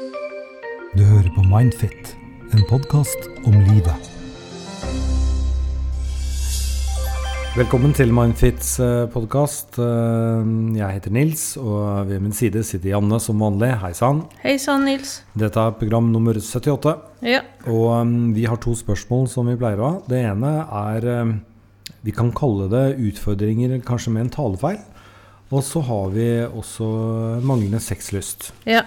Du hører på Mindfit, en podkast om livet. Velkommen til Mindfits podkast. Jeg heter Nils, og ved min side sitter Janne som vanlig. Hei sann. Hei sann, Nils. Dette er program nummer 78. Ja. Og um, vi har to spørsmål som vi pleier å ha. Det ene er Vi kan kalle det utfordringer kanskje med en talefeil. Og så har vi også manglende sexlyst. ja.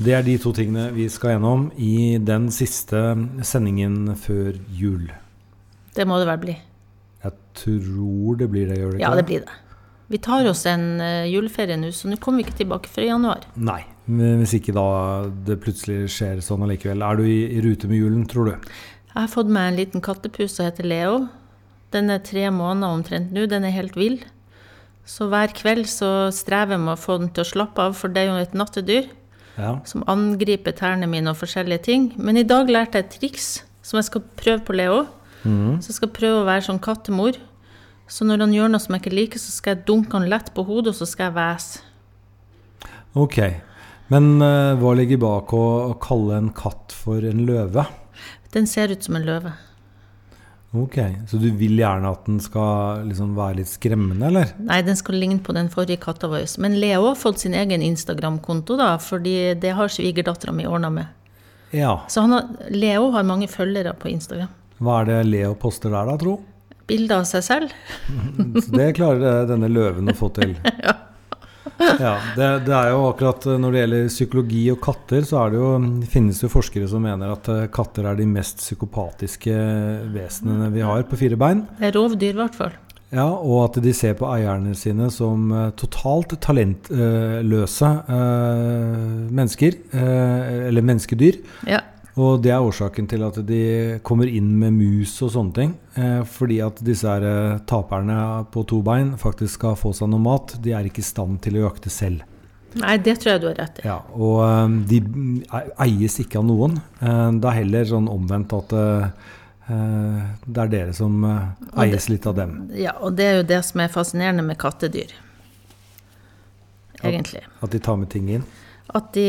Det er de to tingene vi skal gjennom i den siste sendingen før jul. Det må det vel bli. Jeg tror det blir det, gjør det ikke? Ja, det blir det. Vi tar oss en eh, juleferie nå, så nå kommer vi ikke tilbake før i januar. Nei, hvis ikke da det plutselig skjer sånn allikevel. Er du i, i rute med julen, tror du? Jeg har fått meg en liten kattepus som heter Leo. Den er tre måneder omtrent nå. Den er helt vill. Så hver kveld så strever jeg med å få den til å slappe av, for det er jo et nattedyr Ja. som angriper tærne mine og forskjellige ting. Men i dag lærte jeg et triks som jeg skal prøve på Leo. Mm. Så jeg skal prøve å være sånn kattemor. Så når han gjør noe som jeg ikke liker, så skal jeg dunke han lett på hodet, og så skal jeg hvese. Ok. Men uh, hva ligger bak å, å kalle en katt for en løve? Den ser ut som en løve. Ok, Så du vil gjerne at den skal liksom være litt skremmende, eller? Nei, den skal ligne på den forrige katta vår. Men Leo har fått sin egen Instagram-konto, da, fordi det har svigerdattera mi ordna med. Ja. Så han har, Leo har mange følgere på Instagram. Hva er det Leo poster der, da, tro? Bilder av seg selv. Så det klarer denne løven å få til. Ja, det, det er jo akkurat eh, Når det gjelder psykologi og katter, så det jo, finnes det forskere som mener at eh, katter er de mest psykopatiske vesenene vi har på fire bein. Det er rovdyr, i hvert fall. Ja, Og at de ser på eierne sine som eh, totalt talentløse eh, mennesker. eh, eller menneskedyr. Ja. Og det er årsaken til at de kommer inn med mus og sånne ting. Eh, fordi at disse her, eh, taperne på to bein faktisk skal få seg noe mat. De er ikke i stand til å jakte selv. Nei, det tror jeg du har rett i. Ja, og eh, de eies ikke av noen. Eh, det er heller sånn omvendt at eh, eh, det er dere som eies litt av dem. Ja, og det er jo det som er fascinerende med kattedyr. Egentlig. At de tar med ting inn. At de,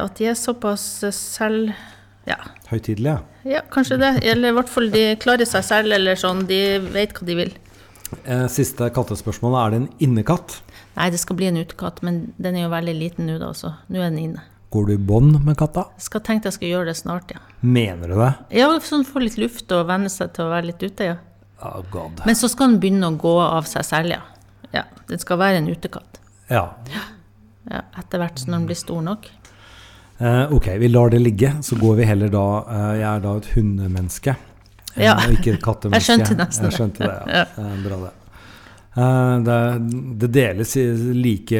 at de er såpass selv... Ja, Høytidelige. ja, kanskje det. Eller i hvert fall de klarer seg selv, eller sånn. De vet hva de vil. Eh, siste kattespørsmål. Er det en innekatt? Nei, det skal bli en utekatt, men den er jo veldig liten nå, da, så nå er den inne. Går du i bånd med katta? Skal tenke jeg skal gjøre det snart, ja. Mener du det? Ja, sånn få litt luft og venne seg til å være litt ute, ja. Oh, God. Men så skal den begynne å gå av seg selv, ja. Ja, Den skal være en utekatt. Ja. Ja, Etter hvert som den blir stor nok. Eh, ok, vi lar det ligge. Så går vi heller da uh, Jeg er da et hundemenneske. eh, Ja. Og ikke et kattemenneske. Jeg skjønte nesten Jeg skjønte det, ja. ja. bra det. Uh, det, det deles like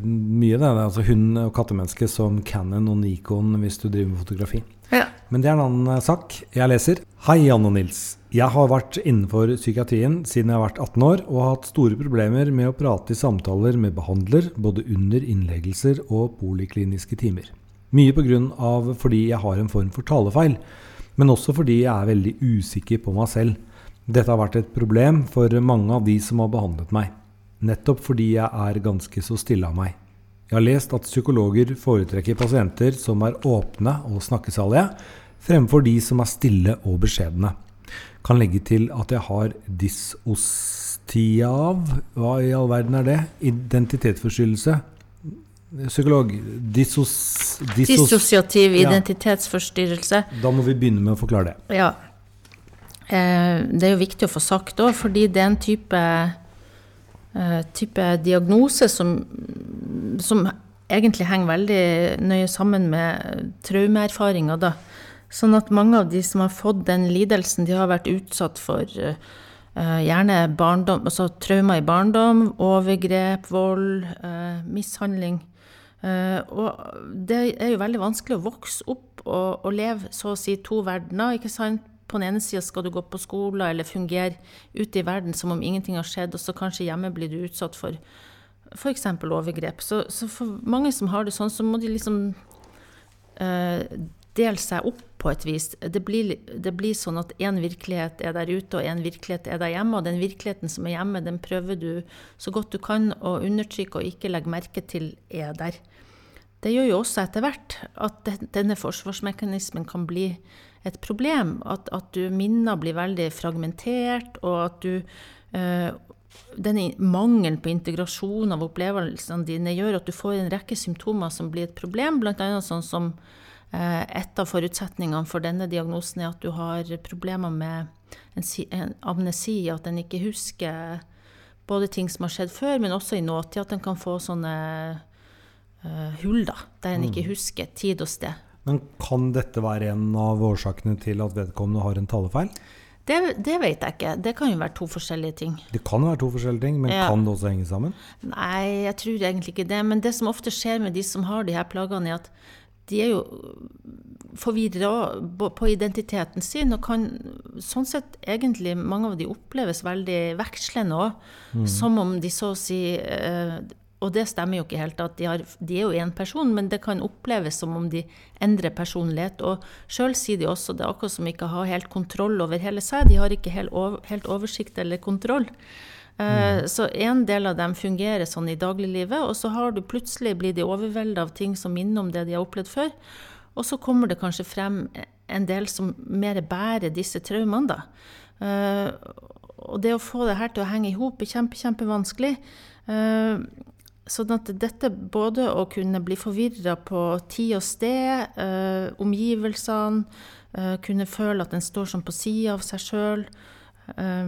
mye, det. det er altså hund- og kattemenneske som Canon og Nikon hvis du driver med fotografi. Ja. Men det er en annen sak. Jeg leser. Hei, Jan og Nils. Jeg har vært innenfor psykiatrien siden jeg har vært 18 år, og har hatt store problemer med å prate i samtaler med behandler, både under innleggelser og polikliniske timer. Mye på grunn av fordi jeg har en form for talefeil, men også fordi jeg er veldig usikker på meg selv. Dette har vært et problem for mange av de som har behandlet meg, nettopp fordi jeg er ganske så stille av meg. Jeg har lest at psykologer foretrekker pasienter som er åpne og snakkesalige, fremfor de som er stille og beskjedne. Kan legge til at jeg har dysostiav Hva i all verden er det? Identitetsforstyrrelse? Psykolog Dissos... dissos Dissosiativ Ja. identitetsforstyrrelse. da må vi begynne med å forklare det. Ja. Eh, det er jo viktig å få sagt òg, fordi det er en type, eh, type diagnose som, som egentlig henger veldig nøye sammen med traumeerfaringer. Da. Sånn at mange av de som har fått den lidelsen, de har vært utsatt for eh, gjerne barndom, altså traumer i barndom, overgrep, vold, mishandling. Eh, og det er jo veldig vanskelig å vokse opp og, og leve så å si to verdener. ikke sant? På den ene sida skal du gå på skole eller fungere ute i verden som om ingenting har skjedd, og så kanskje hjemme blir du utsatt for f.eks. overgrep. Så, så for mange som har det sånn, så må de liksom eh, dele seg opp på et vis. Det blir, det blir sånn at én virkelighet er der ute, og én virkelighet er der hjemme. Og den virkeligheten som er hjemme, den prøver du så godt du kan å undertrykke og ikke legge merke til er der. det gjør jo også etter hvert at denne forsvarsmekanismen kan bli et problem. At, at du minner blir veldig fragmentert, og at du øh, denne mangelen på integrasjon av opplevelsene dine gjør at du får en rekke symptomer som blir et problem, bl.a. sånn som et av forutsetningene for denne diagnosen er at du har problemer med en, amnesi, at en ikke husker både ting som har skjedd før, men også i nåtid, at en kan få sånne uh, hull, da, der en ikke mm. husker tid og sted. Men kan dette være en av årsakene til at vedkommende har en talefeil? Det, det, vet jeg ikke. Det kan jo være to forskjellige ting. Det kan være to forskjellige ting, men ja. kan det også henge sammen? Nei, jeg tror egentlig ikke det. Men det som ofte skjer med de som har de her plagene, er at de er jo forvirra på identiteten sin, og kan sånn sett egentlig mange av de oppleves veldig vekslende òg. Mm. Som om de så å si eh, og det stemmer jo ikke helt. at De, har, de er jo én person, men det kan oppleves som om de endrer personlighet. Og sjøl sier de også det er akkurat som ikke har helt kontroll over hele seg. De har ikke helt, over, helt oversikt eller kontroll. Uh, Så en del av dem fungerer sånn i dagliglivet, og så har du plutselig blitt de overvelda av ting som minner om det de har opplevd før. Og så kommer det kanskje frem en del som mer bærer disse traumene, da. Uh, og det å få det her til å henge i hop er kjempe, kjempevanskelig. Uh, Sånn at dette både å kunne bli forvirra på tid og sted, eh, omgivelsene, eh, kunne føle at en står sånn på sida av seg sjøl eh,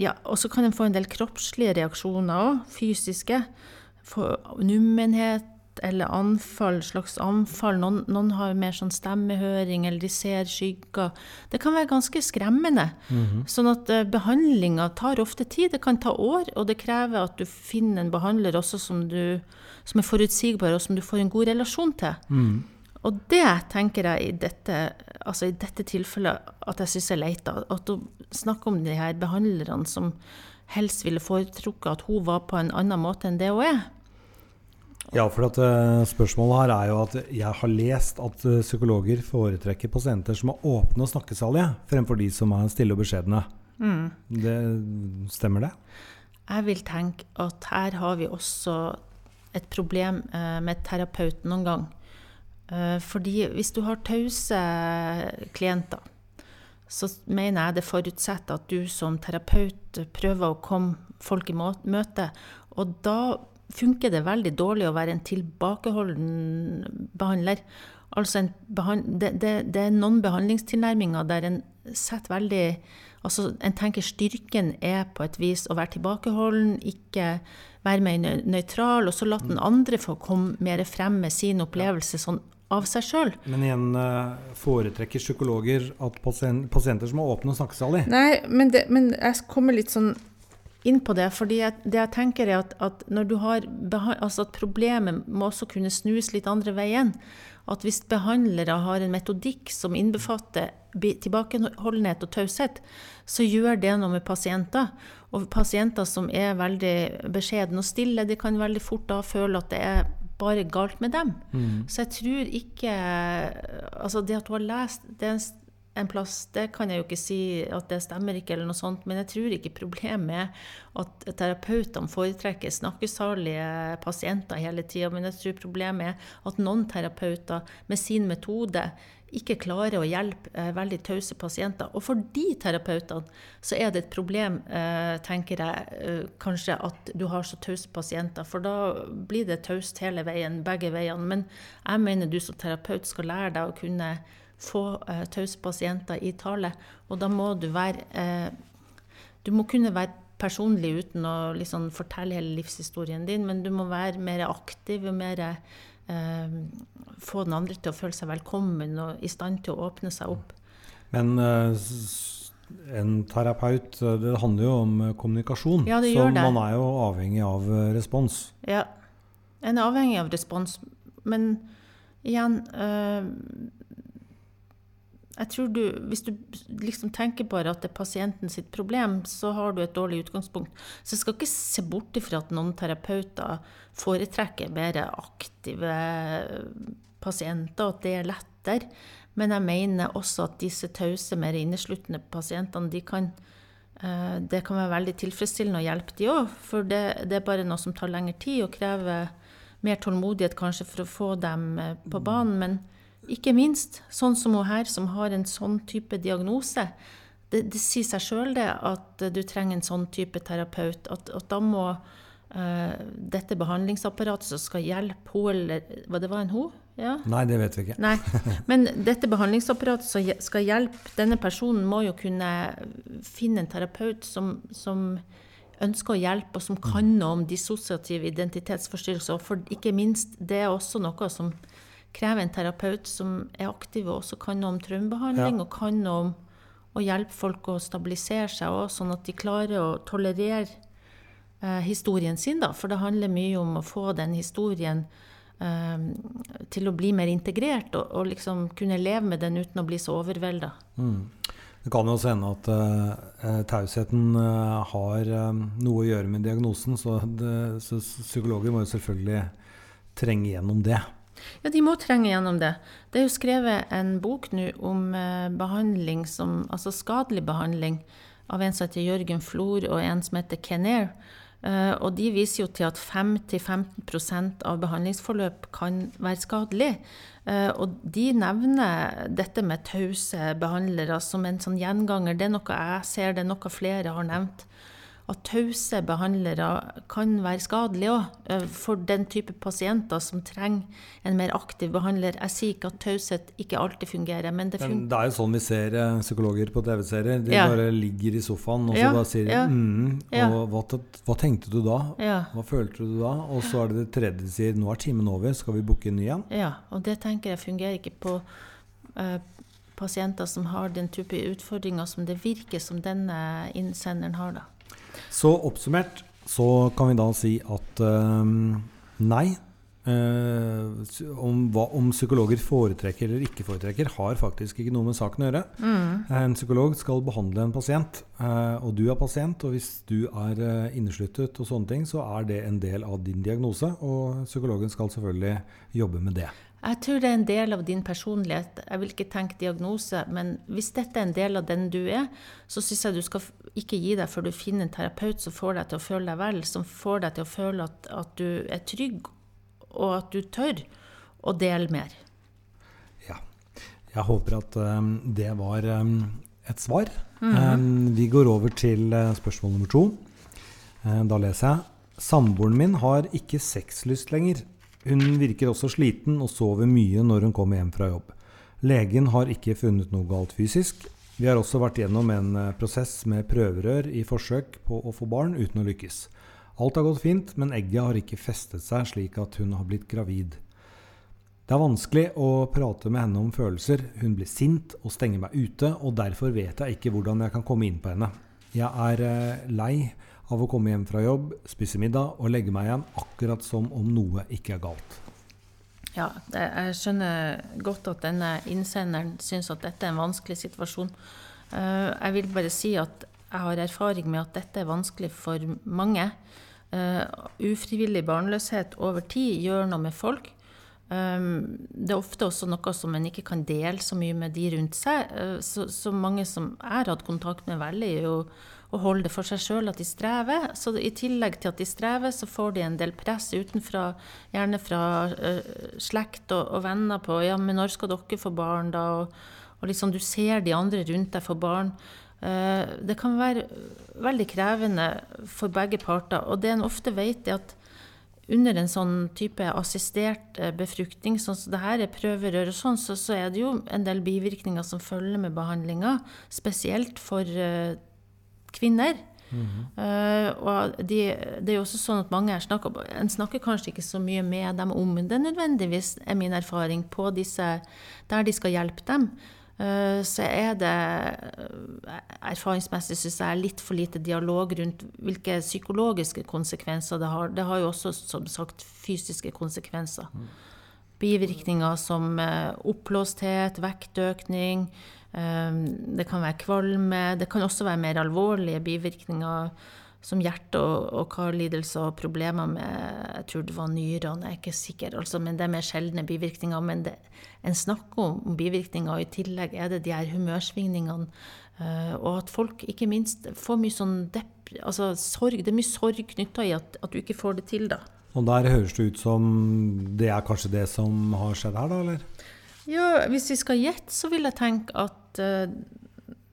ja, Og så kan en få en del kroppslige reaksjoner òg, fysiske. Nummenhet, eller anfall, slags anfall. Noen, noen, har mer sånn stemmehøring, eller de ser skygger. Det kan være ganske skremmende. Mm -hmm. Sånn at uh, behandlinga tar ofte tid. Det kan ta år, og det krever at du finner en behandler også som, du, som er forutsigbar, og som du får en god relasjon til. Mm. Og det tenker jeg i dette, altså i dette tilfellet at jeg syns er leit. At hun snakker om de her behandlerne som helst ville foretrukket at hun var på en annen måte enn det hun er. Ja, for at, uh, spørsmålet her er jo at jeg har lest at uh, psykologer foretrekker pasienter som er åpne og snakkesalige, fremfor de som er stille og beskjedne. Mm. Det, stemmer det? Jeg vil tenke at her har vi også et problem uh, med terapeuten noen gang. Fordi hvis du har tause klienter, så mener jeg det forutsetter at du som terapeut prøver å komme folk i møte. Og da funker det veldig dårlig å være en tilbakeholden behandler. Altså behand det, det, det, er noen behandlingstilnærminger der en setter veldig Altså en tenker styrken er på et vis å være tilbakeholden, ikke være mer nøytral, og så la den andre få komme mer frem med sin opplevelse sånn av seg sjøl. Men igjen, eh, foretrekker psykologer at pasienter som er åpne og i Nei, men, det, men jeg kommer litt sånn inn på det. fordi det jeg tenker er at, at, altså at problemet må også kunne snus litt andre veien. At hvis behandlere har en metodikk som innbefatter tilbakeholdenhet og taushet, så gjør det noe med pasienter. Og pasienter som er veldig beskjedne og stille, de kan veldig fort da føle at det er bare galt med dem. Mm. Så jeg tror ikke Altså, det at du har lest det er en en plass. Det kan jeg jo ikke si at det stemmer ikke, eller noe sånt, men jeg tror ikke problemet er at terapeutene foretrekker snakkesalige pasienter hele tida. Men jeg tror problemet er at noen terapeuter med sin metode ikke klarer å hjelpe eh, veldig tause pasienter. Og for de terapeutene så er det et problem, eh, tenker jeg, eh, kanskje at du har så tause pasienter. For da blir det taust hele veien, begge veiene. Men jeg mener du som terapeut skal lære deg å kunne få eh, tause pasienter i tale. Og da må du være eh, Du må kunne være personlig uten å liksom fortelle hele livshistorien din, men du må være mer aktiv og mer eh, Få den andre til å føle seg velkommen og i stand til å åpne seg opp. Men en terapeut, det handler jo om kommunikasjon. Ja, det så man er jo avhengig av respons. Ja, en er avhengig av respons. Men igjen jeg tror du, Hvis du liksom tenker bare at det er pasienten sitt problem, så har du et dårlig utgangspunkt. Så jeg skal ikke se bort ifra at noen terapeuter foretrekker mer aktive pasienter, og at det er lettere. Men jeg mener også at disse tause, mer innesluttende pasientene, de kan, eh, det kan være veldig tilfredsstillende å hjelpe de òg. For det, det, er bare noe som tar lengre tid og krever mer tålmodighet kanskje for å få dem eh, på banen. Men ikke minst, sånn som hun her, som har en sånn type diagnose. Det, det sier seg sjøl det, at du trenger en sånn type terapeut. At, at da må uh, dette behandlingsapparatet som skal hjelpe henne, eller det var en hun? Ja? Nei, det vet vi ikke. Nei, Men dette behandlingsapparatet som skal hjelpe denne personen, må jo kunne finne en terapeut som, som ønsker å hjelpe, og som kan noe om dissosiativ identitetsforstyrrelse. Og for ikke minst, det er også noe som krever en terapeut som er aktiv og også kan noe om traumebehandling, ja. og kan noe om å hjelpe folk å stabilisere seg òg, sånn at de klarer å tolerere eh, historien sin. Da. For det handler mye om å få den historien eh, til å bli mer integrert, og, og, liksom kunne leve med den uten å bli så overvelda. Mm. Det kan jo også hende at uh, tausheten uh, har um, noe å gjøre med diagnosen, så, det, så, psykologer må jo selvfølgelig trenge gjennom det. Ja, de må trenge gjennom det. Det er jo skrevet en bok nå om uh, behandling som, altså skadelig behandling av en som heter Jørgen Flor, og en som heter Kenair. Uh, og de viser jo til at 5-15% av behandlingsforløp kan være skadelig. Uh, og de nevner dette med tause behandlere som en sånn gjenganger. Det er noe jeg ser, det er noe flere har nevnt at tause behandlere kan være skadelige òg eh, for den type pasienter som trenger en mer aktiv behandler. Jeg sier ikke at taushet ikke alltid fungerer, men det fungerer. Men det er jo sånn vi ser eh, psykologer på TV-serier. De ja. bare ligger i sofaen og så ja, sier de ja. mm, og hva, hva, tenkte du da? Hva følte du da? Og så er det det tredje de sier nå er timen over, skal vi booke en ny en? Ja, og det tenker jeg fungerer ikke på uh, pasienter som har den type utfordringer som det virker som denne innsenderen har. da. Så oppsummert så kan vi da si at uh, nei. Uh, om, hva, om, psykologer foretrekker eller ikke foretrekker, har faktisk ikke noe med saken å gjøre. Mm. En psykolog skal behandle en pasient, uh, og du er pasient. Og hvis du er uh, innesluttet og sånne ting, så er det en del av din diagnose. Og psykologen skal selvfølgelig jobbe med det. Jeg tror det er en del av din personlighet. Jeg vil ikke tenke diagnose, men hvis dette er en del av den du er, så syns jeg du skal ikke gi deg før du finner en terapeut som får deg til å føle deg vel, som får deg til å føle at, at du er trygg, og at du tør å dele mer. Ja. Jeg håper at um, det var um, et svar. Mm -hmm. um, vi går over til uh, spørsmål nummer to. Uh, da leser jeg. Samboeren min har ikke sexlyst lenger. Hun virker også sliten og sover mye når hun kommer hjem fra jobb. Legen har ikke funnet noe galt fysisk. Vi har også vært gjennom en eh, prosess med prøverør i forsøk på å få barn uten å lykkes. Alt har gått fint, men egget har ikke festet seg slik at hun har blitt gravid. Det er vanskelig å prate med henne om følelser. Hun blir sint og stenger meg ute, og derfor vet jeg ikke hvordan jeg kan komme inn på henne. Jeg er eh, lei av å komme hjem fra jobb, spise middag og legge meg igjen akkurat som om noe ikke er galt. Ja, jeg skjønner godt at denne innsenderen syns at dette er en vanskelig situasjon. Eh, jeg vil bare si at jeg har erfaring med at dette er vanskelig for mange. Eh, ufrivillig barnløshet over tid gjør noe med folk. Eh, det er ofte også noe som en ikke kan dele så mye med de rundt seg. Så, så mange som jeg har hatt kontakt med, velger jo å holde det for seg sjøl at de strever. Så i tillegg til at de strever, så får de en del press utenfra, gjerne fra uh, slekt og, og, venner på ja, men når skal dere få barn, da? Og, og liksom du ser de andre rundt deg få barn. Uh, det kan være veldig krevende for begge parter. Og det en ofte vet, er at under en sånn type assistert eh, befruktning, sånn som det her er prøverør og sånn, så, så, er det jo en del bivirkninger som følger med behandlinga. Spesielt for uh, kvinner. Mm -hmm. uh, og de, det er jo også sånn at mange snakker, En snakker kanskje ikke så mye med dem om det nødvendigvis, er min erfaring, på disse der de skal hjelpe dem. Uh, så er det erfaringsmessig synes jeg litt for lite dialog rundt hvilke psykologiske konsekvenser det har. Det har jo også som sagt fysiske konsekvenser. Mm. Bivirkninger som uh, oppblåsthet, vektøkning, det kan være kvalme. Det kan også være mer alvorlige bivirkninger som hjerte- og, og karlidelser og problemer med Jeg tror det var nyrene, jeg er ikke sikker, altså, men det er mer sjeldne bivirkninger. Men det, en snakker om bivirkninger, og i tillegg er det de her humørsvingningene. Uh, og at folk ikke minst får mye sånn depp, altså sorg. Det er mye sorg knytta i at, at, du ikke får det til, da. Og der høres det ut som det er kanskje det som har skjedd her, da, eller? Ja, hvis vi skal gjette, så vil jeg tenke at uh,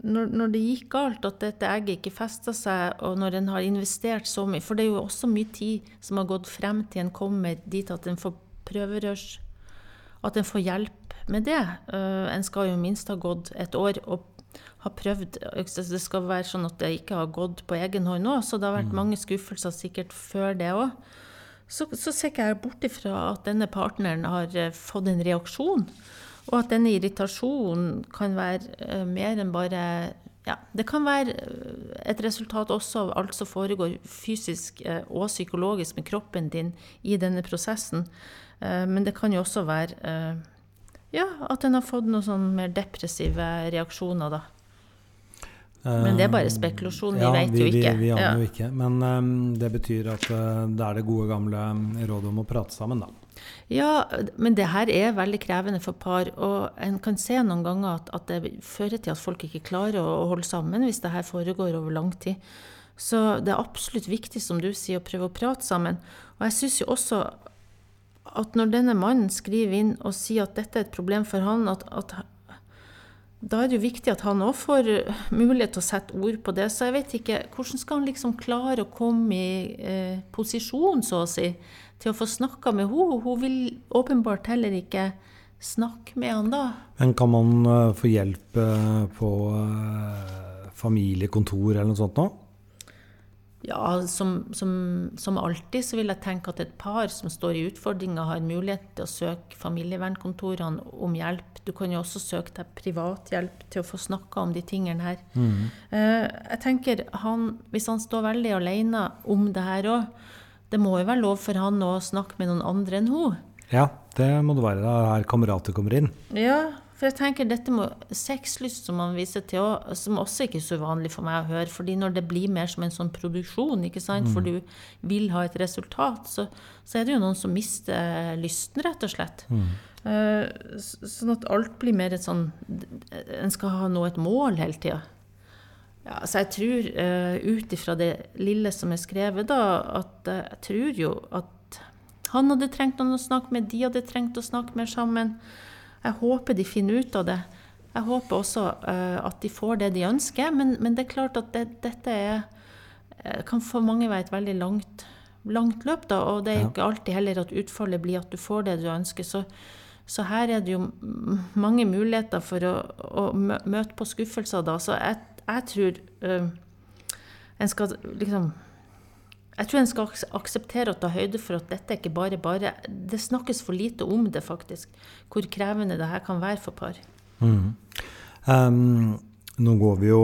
når, når, det gikk galt, at dette egget ikke festa seg, og når en har investert så mye For det er jo også mye tid som har gått frem til en kommer dit at en får prøverørs At en får hjelp med det. Uh, en skal jo minst ha gått et år og ha prøvd Det skal være sånn at det ikke har gått på egen hånd òg, så det har vært mm. mange skuffelser sikkert før det òg så, så ser ikke jeg bort ifra at denne partneren har eh, fått en reaksjon. Og at denne irritasjonen kan være uh, mer enn bare ja, Det kan være eh, et resultat også av alt som foregår fysisk uh, og psykologisk med kroppen din i denne prosessen. Men det kan jo også være ja, at en har fått noen sånn mer depressive reaksjoner, da. Men det er bare spekulasjon, vi ja, vet jo ikke. Vi, vi aner jo ikke. Men um, det betyr at uh, det er det gode gamle rådet om å prate sammen, da. Ja, men det her er veldig krevende for par. Og en kan se noen ganger at, at det fører til at folk ikke klarer å, å holde sammen hvis det her foregår over lang tid. Så det er absolutt viktig, som du sier, å prøve å prate sammen. Og jeg syns jo også at når denne mannen skriver inn og sier at dette er et problem for han, at, at da er det jo viktig at han òg får eh, mulighet til å sette ord på det. Så jeg vet ikke, hvordan skal han liksom klare å komme i eh, posisjon, så å si, til å få snakka med henne? Hun vil åpenbart heller ikke snakke med han da. Men kan man uh, få hjelp uh, på uh, familiekontor eller noe sånt nå? Ja, som, som, som, alltid så vil jeg tenke at et par som står i utfordringer, har mulighet til å søke familievernkontorene om hjelp. Du kan jo også søke deg privat hjelp til å få snakka om de tingene her. Mm. Uh, jeg tenker han, Hvis han står veldig alene om det her òg, det må jo være lov for han å snakke med noen andre enn hun. Ja, det må det være. Det er her kamerater kommer inn. Ja, for jeg tenker dette med sexlyst som man viser til som også ikke er så uvanlig for meg å høre. fordi når det blir mer som en sånn produksjon, ikke sant, mm. for du vil ha et resultat, så, så, er det jo noen som mister lysten, rett og slett. Mm. Uh, sånn at alt blir mer et sånn En skal ha nå et mål hele tida. Ja, så jeg tror, uh, ut ifra det lille som er skrevet, da, at uh, jeg tror jo at han hadde trengt noen å snakke med, de hadde trengt å snakke mer sammen. Jeg håper de finner ut av det. Jeg håper også uh, at de får det de ønsker, men, men det er klart at det, dette er, eh, kan for mange være et veldig langt, langt løp. Da, og det er ikke alltid heller at utfallet blir at du får det du ønsker. Så, så her er det jo mange muligheter for å, å møte på skuffelser da. Så jeg, jeg tror uh, en skal liksom jeg tror en skal akseptere å ta høyde for at dette ikke bare bare Det snakkes for lite om det, faktisk. Hvor krevende det her kan være for par. Mm. Um, nå går vi jo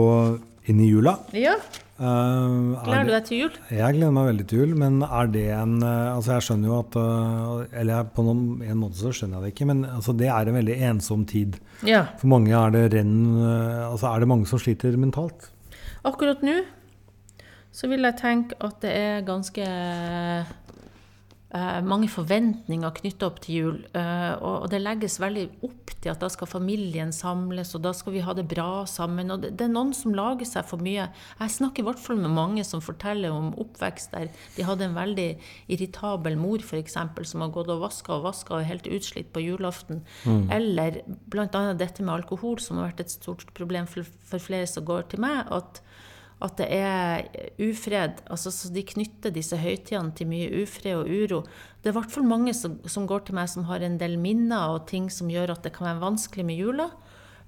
inn i jula. Ja. Uh, gleder du deg til jul? Jeg gleder meg veldig til jul. Men er det en uh, Altså, jeg skjønner jo at uh, Eller på noen, en måte så skjønner jeg det ikke, men altså, det er en veldig ensom tid. Ja. For mange er det renn Altså, er det mange som sliter mentalt? Akkurat nå så vil jeg tenke at det er ganske eh, mange forventninger knytta opp til jul. Eh, og, det legges veldig opp til at da skal familien samles, og da skal vi ha det bra sammen. Og det, det er noen som lager seg for mye. Jeg snakker i hvert fall med mange som forteller om oppvekst der de hadde en veldig irritabel mor, f.eks., som har gått og vaska og vaska og er helt utslitt på julaften. Mm. Eller bl.a. dette med alkohol, som har vært et stort problem for, for flere som går til meg. at at det er ufred. Altså, så de knytter disse høytidene til mye ufred og uro. Det er i hvert fall mange som, som, går til meg som har en del minner og ting som gjør at det kan være vanskelig med jula.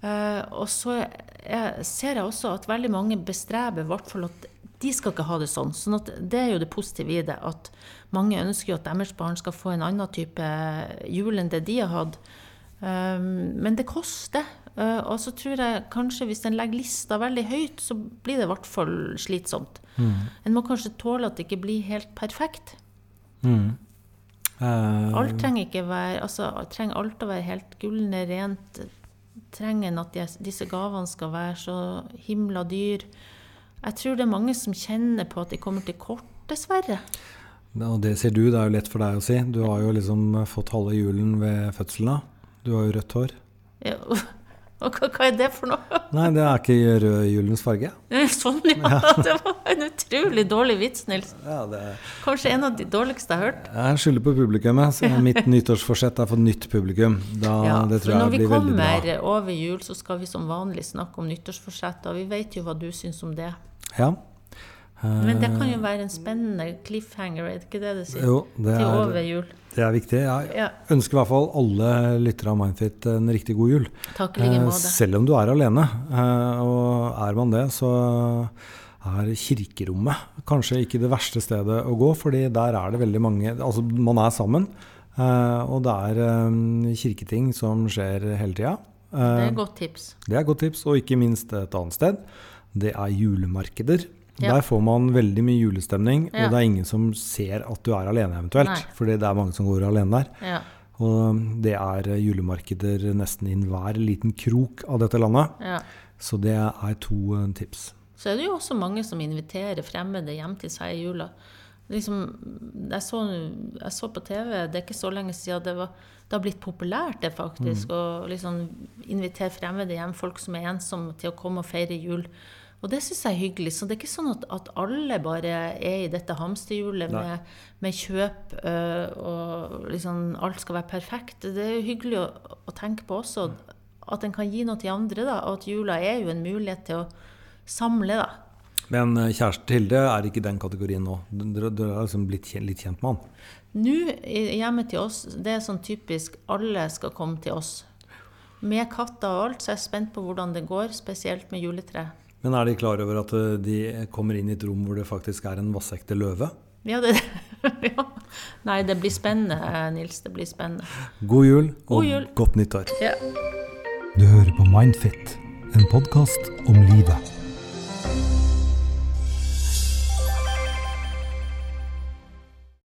Uh, og så jeg, ser jeg også at veldig mange bestreber i hvert fall at de skal ikke ha det sånn. sånn det er jo det positive i det. At mange ønsker jo at deres barn skal få en annen type jul enn det de har hatt. Um, men det koster. Uh, og så tror jeg kanskje hvis en legger lista veldig høyt, så blir det i hvert fall slitsomt. Mm. En må kanskje tåle at det ikke blir helt perfekt. Mm. Uh, alt trenger ikke være altså, trenger alt å være helt gullende rent. Trenger en at disse gavene skal være så himla dyr. Jeg tror det er mange som kjenner på at de kommer til kort, dessverre. Og det sier du, det er jo lett for deg å si. Du har jo liksom fått halve julen ved fødselen. Du har jo rødt hår. Ja, hva, hva er det for noe? Nei, det er ikke rød julens farge. Sånn, ja. Det var en utrolig dårlig vits, Nils. Ja, det Kanskje en av de dårligste jeg har hørt. Jeg skylder på publikummet. så Mitt nyttårsforsett er for nytt publikum. Da, Ja, det tror når jeg vi blir veldig bra. kommer over jul, så skal vi som vanlig snakke om nyttårsforsett, og vi vet jo hva du syns om det. Ja. Men det kan jo være en spennende cliffhanger, er det ikke det det sier? Jo, det Til er, over jul. Det er viktig. Jeg Ja, ønsker i hvert fall alle lyttere av Mindfit en riktig god jul. takk like Eh, måte. Selv om du er alene. Eh, Og er man det, så er kirkerommet kanskje ikke det verste stedet å gå, fordi der er det veldig mange Altså, man er sammen, eh, og det er kirketing som skjer hele tida. Det er et godt tips. Det er et godt tips, og ikke minst et annet sted. Det er julemarkeder. Ja. Der får man veldig mye julestemning, Ja. og det er ingen som ser at du er alene eventuelt. Nei. Fordi det er mange som går alene der. Ja, Og det er julemarkeder nesten i enhver liten krok av dette landet. ja. Så det er to eh, tips. Så er det jo også mange som inviterer fremmede hjem til seg i jula. Liksom, jeg, så, jeg så på TV, det er ikke så lenge siden det, var, det har blitt populært det faktisk, å liksom invitere fremmede hjem, folk som er ensomme, til å komme og feire jul. Og det syns jeg er hyggelig. Så det er ikke sånn at, at alle bare er i dette hamsterhjulet med, med kjøp øh, og liksom alt skal være perfekt. Det er jo hyggelig å, å tenke på også at en kan gi noe til andre, da. Og at jula er jo en mulighet til å samle, da. Men kjæreste kjæresten til Hilde er ikke i den kategorien nå. Dere er har liksom blitt kjent, litt kjent med han. Nå hjemme til oss, det er sånn typisk alle skal komme til oss. Med katter og alt, så er jeg spent på hvordan det går, spesielt med juletre. Men er de klar over at eh, de kommer inn i et rom hvor det faktisk er en vassekte løve? Ja, det ja. Nei, det blir spennende, Nils. Det blir spennende. God jul God og jul. godt nyttår. Ja. Du hører på Mindfit, en podkast om livet.